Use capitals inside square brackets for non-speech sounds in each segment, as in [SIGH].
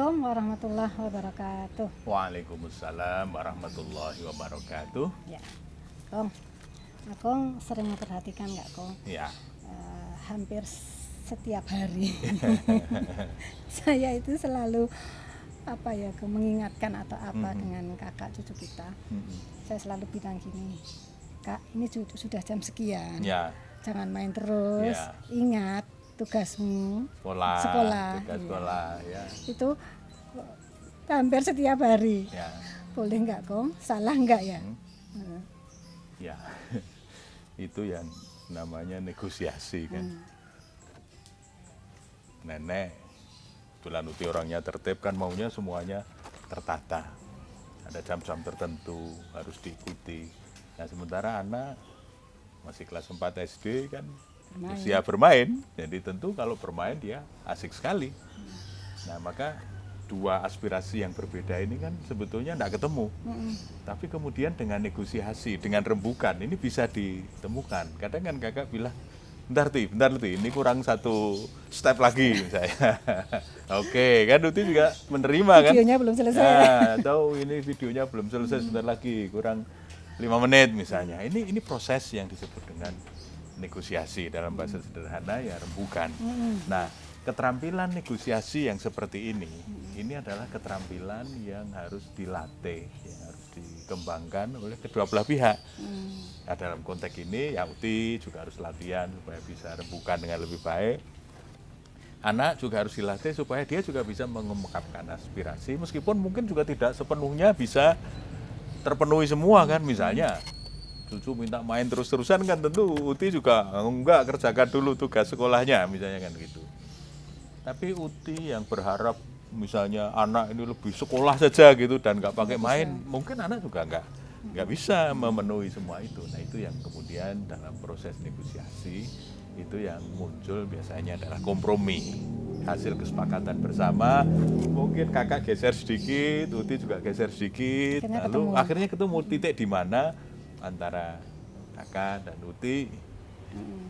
Assalamualaikum warahmatullahi wabarakatuh. Waalaikumsalam warahmatullahi wabarakatuh. Ya, Kong, Kong sering memperhatikan nggak Kong? Ya, Eh, hampir setiap hari [LAUGHS] saya itu selalu apa ya mengingatkan atau apa Mhm. dengan kakak cucu kita. Mm-mm. Saya selalu bilang gini, kak ini sudah jam sekian, ya jangan main terus. Ya. Ingat tugasmu sekolah, Sekolah, tugas iya. sekolah, ya, itu hampir setiap hari. ya, Boleh nggak Kong? Salah nggak ya? Hmm. Eh, ya. [LAUGHS] Itu yang namanya negosiasi kan. Hmm. Nenek, tulan uti orangnya tertib kan maunya semuanya tertata. Ada jam-jam tertentu harus diikuti. Nah sementara anak masih kelas 4 SD kan Bermain. usia bermain. Jadi tentu kalau bermain dia asik sekali. Nah maka dua aspirasi yang berbeda ini kan sebetulnya tidak ketemu. Mm-mm. Tapi kemudian dengan negosiasi, dengan rembukan ini bisa ditemukan. Kadang kan kakak bilang, bentar ti, bentar ti, ini kurang satu step lagi saya. [LAUGHS] Oke, kan Uti juga menerima kan? Videonya belum selesai. Nah, tahu ini videonya belum selesai sebentar lagi, kurang lima menit misalnya. Ini ini proses yang disebut dengan negosiasi dalam bahasa sederhana ya rembukan. Mm-mm. Nah, keterampilan negosiasi yang seperti ini, ini adalah keterampilan yang harus dilatih, yang harus dikembangkan oleh kedua belah pihak. Mm. Nah, dalam konteks ini, ya Uti juga harus latihan supaya bisa rembukan dengan lebih baik. Anak juga harus dilatih supaya dia juga bisa mengungkapkan aspirasi, meskipun mungkin juga tidak sepenuhnya bisa terpenuhi semua kan, misalnya cucu minta main terus-terusan kan tentu Uti juga enggak kerjakan dulu tugas sekolahnya misalnya kan gitu. Tapi Uti yang berharap misalnya anak ini lebih sekolah saja gitu dan nggak pakai main, mungkin anak juga nggak nggak bisa memenuhi semua itu. Nah itu yang kemudian dalam proses negosiasi itu yang muncul biasanya adalah kompromi hasil kesepakatan bersama mungkin kakak geser sedikit Uti juga geser sedikit Akhirnya lalu ketemu. akhirnya ketemu titik di mana antara kakak dan Uti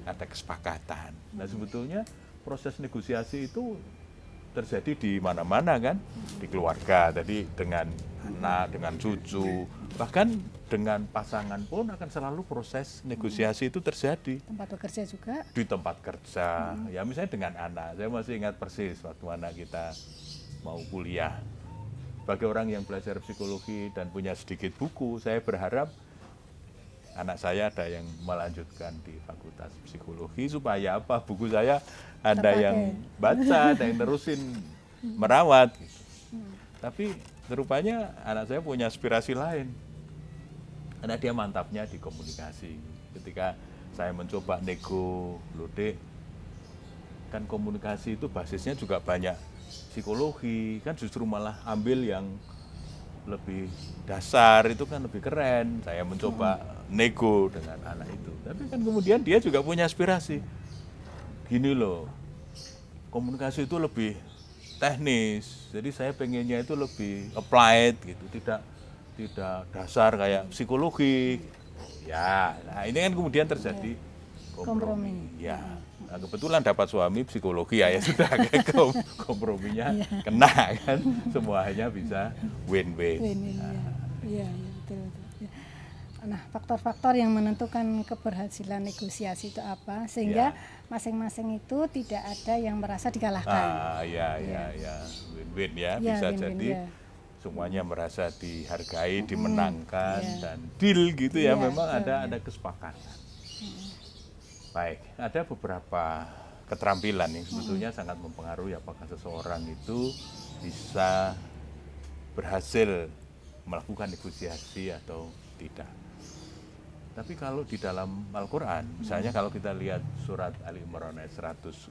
ada kesepakatan. Nah sebetulnya proses negosiasi itu terjadi di mana-mana kan, di keluarga, tadi dengan anak, dengan cucu, bahkan dengan pasangan pun akan selalu proses negosiasi itu terjadi Tempat bekerja juga. di tempat kerja. Ya misalnya dengan anak, saya masih ingat persis waktu anak kita mau kuliah. Bagi orang yang belajar psikologi dan punya sedikit buku, saya berharap anak saya ada yang melanjutkan di Fakultas Psikologi supaya apa buku saya ada Terpakai. yang baca, ada yang terusin merawat. Gitu. Tapi rupanya anak saya punya aspirasi lain. Karena dia mantapnya di komunikasi. Ketika saya mencoba nego, lode, kan komunikasi itu basisnya juga banyak psikologi, kan justru malah ambil yang lebih dasar itu kan lebih keren. Saya mencoba nego dengan anak itu. Tapi kan kemudian dia juga punya aspirasi. Gini loh, komunikasi itu lebih teknis. Jadi saya pengennya itu lebih applied gitu, tidak tidak dasar kayak psikologi. Ya, nah ini kan kemudian terjadi kompromi. Kompromi. Ya, nah, kebetulan dapat suami psikologi ya, ya [LAUGHS] sudah kom komprominya Iya. kena kan, semuanya bisa win-win. Win-win, ya. Iya, iya, betul, betul. Ya. Nah, faktor-faktor yang menentukan keberhasilan negosiasi itu apa? Sehingga Ya. masing-masing itu tidak ada yang merasa dikalahkan. Ah, ya, ya, ya, win-win ya, Ya, bisa win-win, jadi ya. semuanya merasa dihargai, dimenangkan ya. dan deal gitu ya. Ya, Memang betul, ada ya. ada kesepakatan. Baik, ada beberapa keterampilan yang sebetulnya sangat mempengaruhi apakah seseorang itu bisa berhasil melakukan negosiasi atau tidak. Tapi kalau di dalam Al-Quran, misalnya kalau kita lihat surat Ali Imran ayat 159,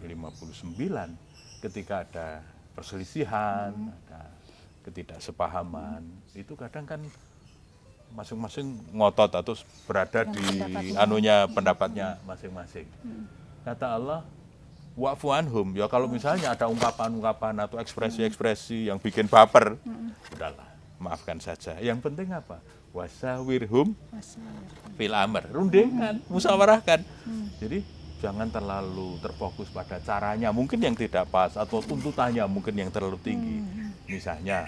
ketika ada perselisihan, ada ketidaksepahaman, itu kadang kan masing-masing ngotot atau berada di pendapatnya. anunya pendapatnya masing-masing. Kata Allah, wa'fu anhum. Ya kalau misalnya ada ungkapan-ungkapan atau ekspresi-ekspresi yang bikin baper, udahlah, maafkan saja. Yang penting apa? Wasawirhum fil amr, rundingan, musyawarahkan. Jadi jangan terlalu terfokus pada caranya, mungkin yang tidak pas atau tuntutannya mungkin yang terlalu tinggi. misalnya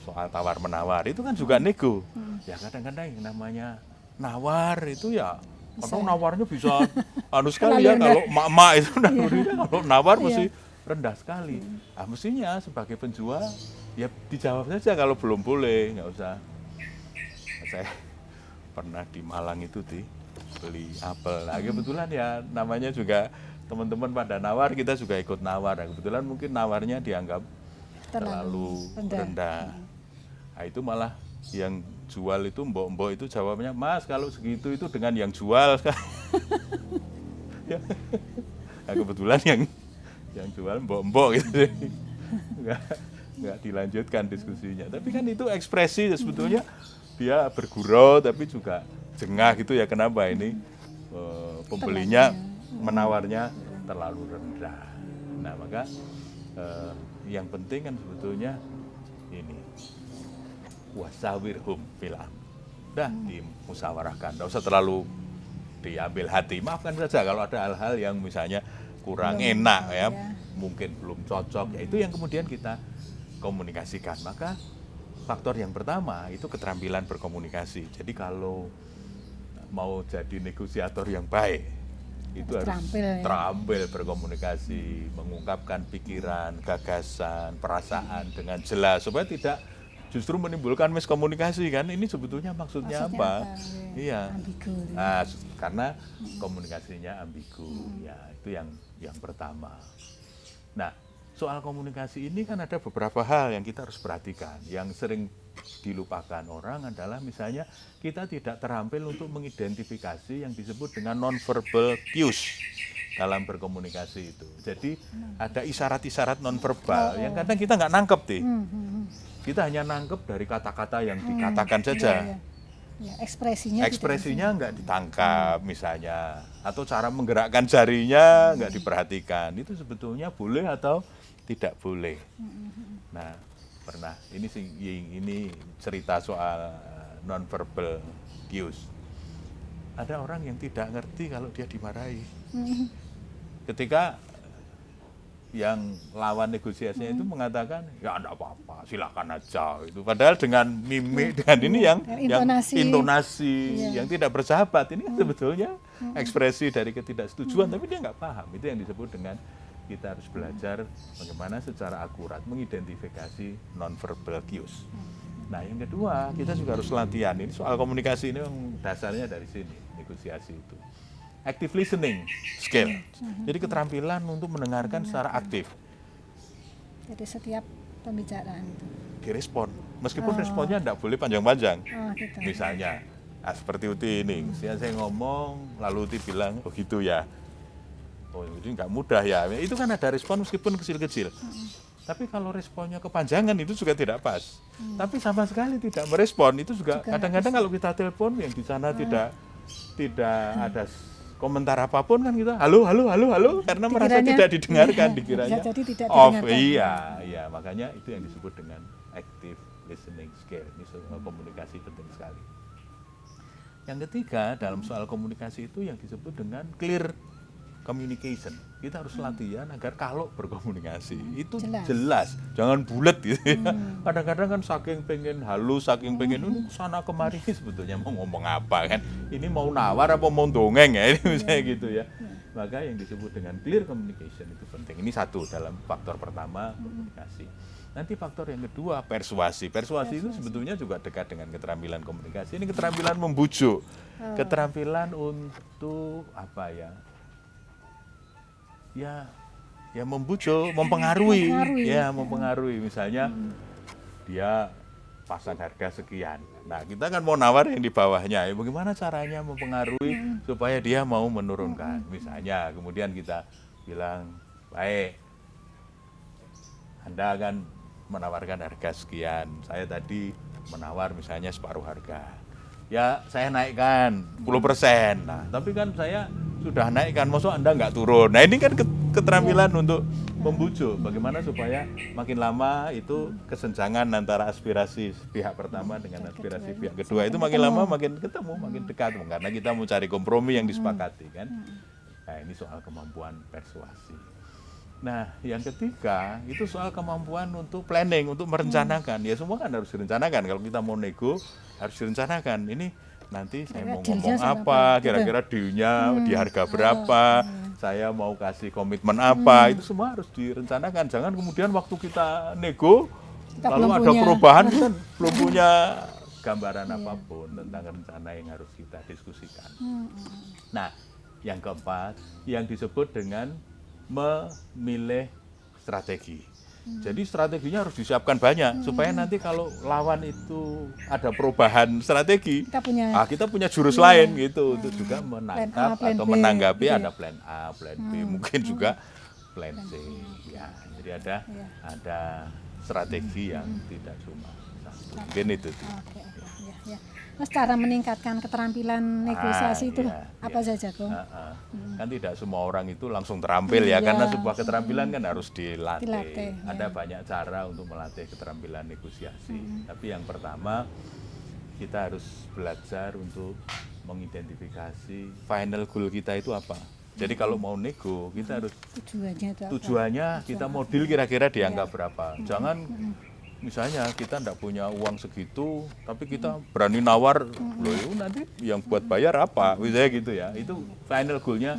soal tawar menawar itu kan juga nego. Ya kadang-kadang yang namanya nawar itu ya kadang nawarnya bisa [LAUGHS] anu sekali ya kalau mak-mak itu nalurinya [LAUGHS] kalau nawar Iya. mesti rendah sekali. Ah mestinya sebagai penjual ya dijawab saja kalau belum boleh nggak usah. Saya [LAUGHS] pernah di Malang itu di beli apel. Nah, kebetulan ya namanya juga teman-teman pada nawar kita juga ikut nawar. Nah, kebetulan mungkin nawarnya dianggap terlalu, rendah. rendah. Nah, itu malah yang jual itu mbok-mbok itu jawabnya, "Mas, kalau segitu itu dengan yang jual." [LAUGHS] Ya. nah, kebetulan yang yang jual mbok-mbok gitu. [LAUGHS] Enggak enggak dilanjutkan diskusinya. Tapi kan itu ekspresi sebetulnya dia bergurau tapi juga jengah gitu ya kenapa ini eh, pembelinya menawarnya terlalu rendah. Nah, maka eh, yang penting kan sebetulnya ini wasawirhum fil amr. Udah dimusyawarahkan, enggak usah terlalu diambil hati. Maafkan saja kalau ada hal-hal yang misalnya kurang Belum, enak ya, ya. mungkin belum cocok, ya itu yang kemudian kita komunikasikan. Maka faktor yang pertama itu keterampilan berkomunikasi. Jadi kalau mau jadi negosiator yang baik, itu Harus harus terampil ya. terampil berkomunikasi, mengungkapkan pikiran, gagasan, perasaan dengan jelas supaya tidak justru menimbulkan miskomunikasi kan. Ini sebetulnya maksudnya, Maksudnya apa? apa? Iya. Ambigu. Nah, karena komunikasinya ambigu. Ya, itu yang yang pertama. Nah, soal komunikasi ini kan ada beberapa hal yang kita harus perhatikan. Yang sering dilupakan orang adalah misalnya kita tidak terampil untuk mengidentifikasi yang disebut dengan nonverbal cues dalam berkomunikasi itu. Jadi ada isyarat-isyarat nonverbal yang kadang kita nggak nangkep nih. Hmm, hmm, hmm. Kita hanya nangkep dari kata-kata yang dikatakan saja. Iya, iya. Ya, ekspresinya Ekspresinya nggak ditangkap misalnya, atau cara menggerakkan jarinya nggak diperhatikan. Itu sebetulnya boleh atau tidak boleh. Nah, pernah ini sih ini cerita soal nonverbal cues. Ada orang yang tidak ngerti kalau dia dimarahi. Hmm, Ketika yang lawan negosiasinya itu mengatakan ya enggak apa-apa silakan aja. Itu padahal dengan mimik dengan ini yang yang intonasi. intonasi Iya. yang tidak bersahabat. Ini kan sebetulnya ekspresi dari ketidaksetujuan tapi dia nggak paham. Itu yang disebut dengan kita harus belajar bagaimana secara akurat mengidentifikasi nonverbal cues. Nah yang kedua kita juga harus latihan. Ini soal komunikasi ini dasarnya dari sini negosiasi itu active listening skill. Jadi keterampilan untuk mendengarkan secara aktif, Jadi setiap pembicaraan itu. direspon. Meskipun Oh. responnya tidak boleh panjang-panjang. Oh, gitu. Misalnya, ah, seperti Uti ini, saya, saya ngomong, lalu Uti bilang, oh gitu ya. Oh ini nggak mudah ya. Itu kan ada respon meskipun kecil-kecil. Tapi kalau responnya kepanjangan itu juga tidak pas. Tapi sama sekali tidak merespon itu juga kadang-kadang kalau kita telepon yang di sana tidak tidak ada s- komentar apa pun kan kita halo halo halo halo. Karena merasa Dikiranya- tidak didengarkan [LAUGHS] iya, dikiranya. bisa jadi tidak off didengarkan. iya iya. Makanya itu yang disebut dengan active listening skill ini soal komunikasi penting sekali. Yang ketiga dalam soal komunikasi itu yang disebut dengan clear communication. Kita harus latihan agar kalau berkomunikasi itu Jelas. jelas, jangan bulat gitu ya. Kadang-kadang kan saking pengen halus, saking pengen ini sana kemari [LAUGHS] sebetulnya mau ngomong apa kan. Ini mau nawar apa mau dongeng ya, [LAUGHS] ini misalnya gitu ya. Maka yang disebut dengan clear communication itu penting. Ini satu dalam faktor pertama komunikasi. Nanti faktor yang kedua persuasi. Persuasi itu sebetulnya juga dekat dengan keterampilan komunikasi. Ini keterampilan membujuk, keterampilan untuk apa ya? Ya, ya membujuk, mempengaruhi, Mempengaruhi. ya mempengaruhi. Misalnya dia pasang harga sekian. Nah, kita kan mau nawar yang di bawahnya. Ya, bagaimana caranya mempengaruhi supaya dia mau menurunkan? Misalnya, kemudian kita bilang, baik, anda akan menawarkan harga sekian. Saya tadi menawar misalnya separuh harga. Ya saya naikkan 10%. Nah tapi kan saya sudah naikkan, maksud Anda nggak turun. Nah ini kan ket- keterampilan untuk membujuk. Bagaimana supaya makin lama itu kesenjangan antara aspirasi pihak pertama dengan aspirasi pihak kedua itu makin lama makin ketemu, makin dekat. Karena kita mau cari kompromi yang disepakati kan. Nah ini soal kemampuan persuasi. Nah, yang ketiga itu soal kemampuan untuk planning, untuk merencanakan. Ya semua kan harus direncanakan. Kalau kita mau nego harus direncanakan. Ini nanti saya mau ngomong apa, gitu. kira-kira dealnya di harga Oh, berapa, saya mau kasih komitmen apa, itu semua harus direncanakan. Jangan kemudian waktu kita nego Kita lalu ada punya. perubahan kita [LAUGHS] belum punya gambaran apa pun tentang rencana yang harus kita diskusikan. Hmm, Nah, yang keempat yang disebut dengan memilih strategi. Jadi strateginya harus disiapkan banyak supaya nanti kalau lawan itu ada perubahan strategi, Kita punya ah, kita punya jurus lain gitu untuk juga menangkap plan atau B, menanggapi gitu ya. ada plan A, plan B, mungkin juga plan C. Ya, jadi ada Iya. ada strategi yang tidak cuma satu. Mungkin itu. tuh. Ya. Mas cara meningkatkan keterampilan negosiasi itu iya, apa iya. saja, Kong? Ah, ah. Kan tidak semua orang itu langsung terampil ya, Iya. karena sebuah keterampilan kan harus dilatih. Dilatih, ya. Ada banyak cara untuk melatih keterampilan negosiasi. Tapi yang pertama kita harus belajar untuk mengidentifikasi final goal kita itu apa. Jadi kalau mau nego, kita harus Tujuannya itu apa? tujuannya kita mau deal kira-kira di angka Iya. berapa. Jangan misalnya kita tidak punya uang segitu, tapi kita berani nawar, loh itu nanti yang buat bayar apa, misalnya gitu ya. Itu final goalnya.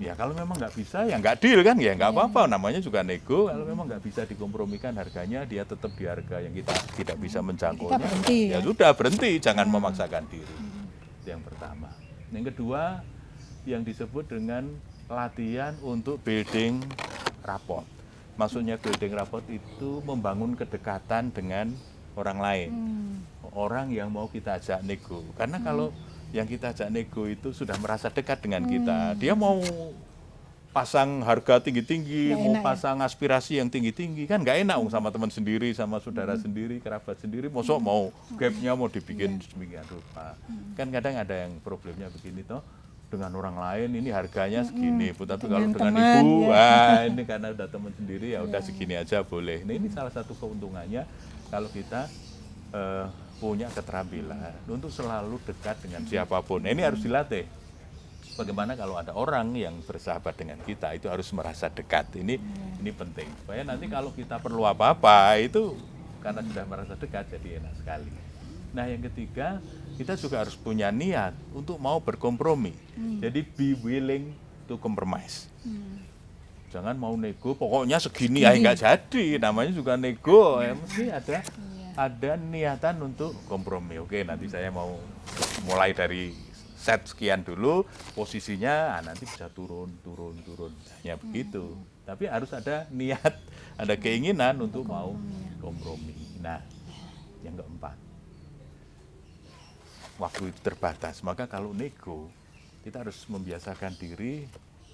Ya kalau memang nggak bisa ya nggak deal kan? Ya nggak apa-apa. Namanya juga nego. Kalau memang nggak bisa dikompromikan harganya dia tetap di harga yang kita tidak bisa menjangkaunya berhenti, ya ya. sudah berhenti. Jangan memaksakan diri. Itu yang pertama. Yang kedua yang disebut dengan latihan untuk building rapport. Maksudnya building rapport itu membangun kedekatan dengan orang lain, Hmm. orang yang mau kita ajak nego. Karena kalau yang kita ajak nego itu sudah merasa dekat dengan kita, dia mau pasang harga tinggi-tinggi, mau enak ya? pasang aspirasi yang tinggi-tinggi kan nggak enak Ung, sama teman sendiri, sama saudara sendiri, kerabat sendiri, mosok mau gapnya mau dibikin sedemikian rupa. Kan kadang ada yang problemnya begini toh dengan orang lain ini harganya segini, Bu. tapi kalau Dengan teman, ibu, ya. wah ini [LAUGHS] karena udah teman sendiri ya udah segini aja boleh. Nah ini salah satu keuntungannya kalau kita eh, punya keterampilan untuk selalu dekat dengan siapa pun. Nah, ini harus dilatih. Bagaimana kalau ada orang yang bersahabat dengan kita itu harus merasa dekat. Ini ini penting supaya nanti kalau kita perlu apa-apa itu karena sudah merasa dekat jadi enak sekali. Nah yang ketiga kita juga harus punya niat untuk mau berkompromi. Jadi be willing to compromise. Jangan mau nego, pokoknya segini ya nggak jadi. Namanya juga nego, ya mesti ada ada niatan untuk kompromi. Oke, nanti saya mau mulai dari set sekian dulu, posisinya ah, nanti bisa turun, turun, turun. Ya begitu. Tapi harus ada niat, ada keinginan untuk mau kompromi. Nah, yang keempat, waktu itu terbatas. Maka kalau nego, kita harus membiasakan diri,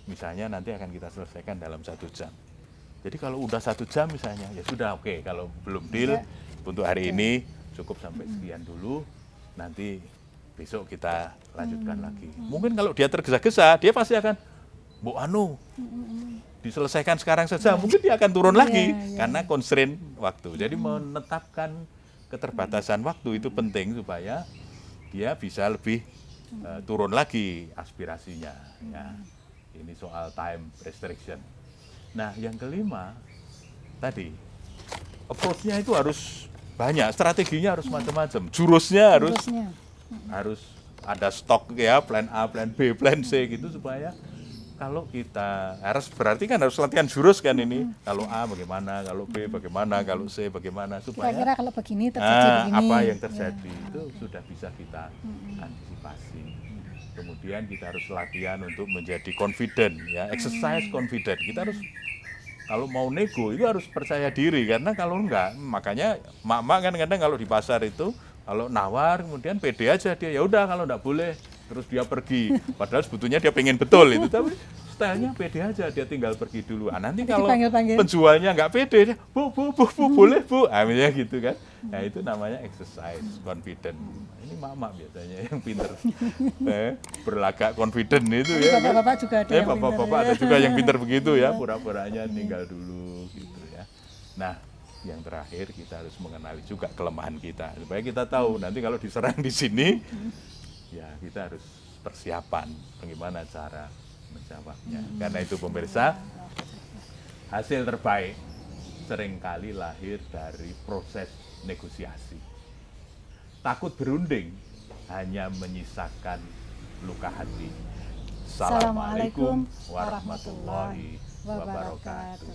misalnya nanti akan kita selesaikan dalam satu jam. Jadi kalau udah satu jam misalnya, ya sudah oke. Kalau belum deal untuk hari ini cukup sampai sekian dulu. Nanti besok kita lanjutkan lagi. Mungkin kalau dia tergesa-gesa, dia pasti akan, Bu Anu, diselesaikan sekarang saja. Mungkin dia akan turun Iya, lagi iya. karena constraint waktu. Jadi menetapkan keterbatasan waktu itu penting supaya dia bisa lebih eh, turun lagi aspirasinya. Ya. Ini soal time restriction. Nah, yang kelima tadi approach-nya itu harus banyak, strateginya harus macam-macam, jurusnya harus Terusnya. harus ada stok ya, plan A, plan B, plan C gitu supaya kalau kita harus berarti kan harus latihan jurus kan ini. Kalau A bagaimana, kalau B bagaimana, kalau C bagaimana supaya Kira-kira kalau begini terjadi Nah, begini. apa yang Ya. terjadi itu sudah bisa kita antisipasi. Kemudian kita harus latihan untuk menjadi confident ya, exercise confident. Kita harus kalau mau nego itu harus percaya diri karena kalau enggak makanya mak-mak kan kadang kalau di pasar itu kalau nawar kemudian pede aja dia ya udah kalau enggak boleh terus dia pergi. Padahal sebetulnya dia pengen betul itu tapi stylenya pede aja dia tinggal pergi dulu ah, nanti kalau dipanggil-panggil. penjualnya nggak pede dia bu bu bu bu boleh bu? Misalnya gitu kan. Nah itu namanya exercise confident. Ini mama biasanya yang pinter. [LAUGHS] Eh, berlagak confident itu ya. Bapak-bapak juga ada Eh, yang pinter, bapak-bapak ya. ada juga yang pinter begitu ya pura-puranya tinggal dulu gitu ya. Nah yang terakhir kita harus mengenali juga kelemahan kita. Supaya kita tahu nanti kalau diserang di sini ya kita harus persiapan bagaimana cara menjawabnya karena itu pemirsa hasil terbaik sering kali lahir dari proses negosiasi. Takut berunding hanya menyisakan luka hati. Assalamualaikum warahmatullahi wabarakatuh.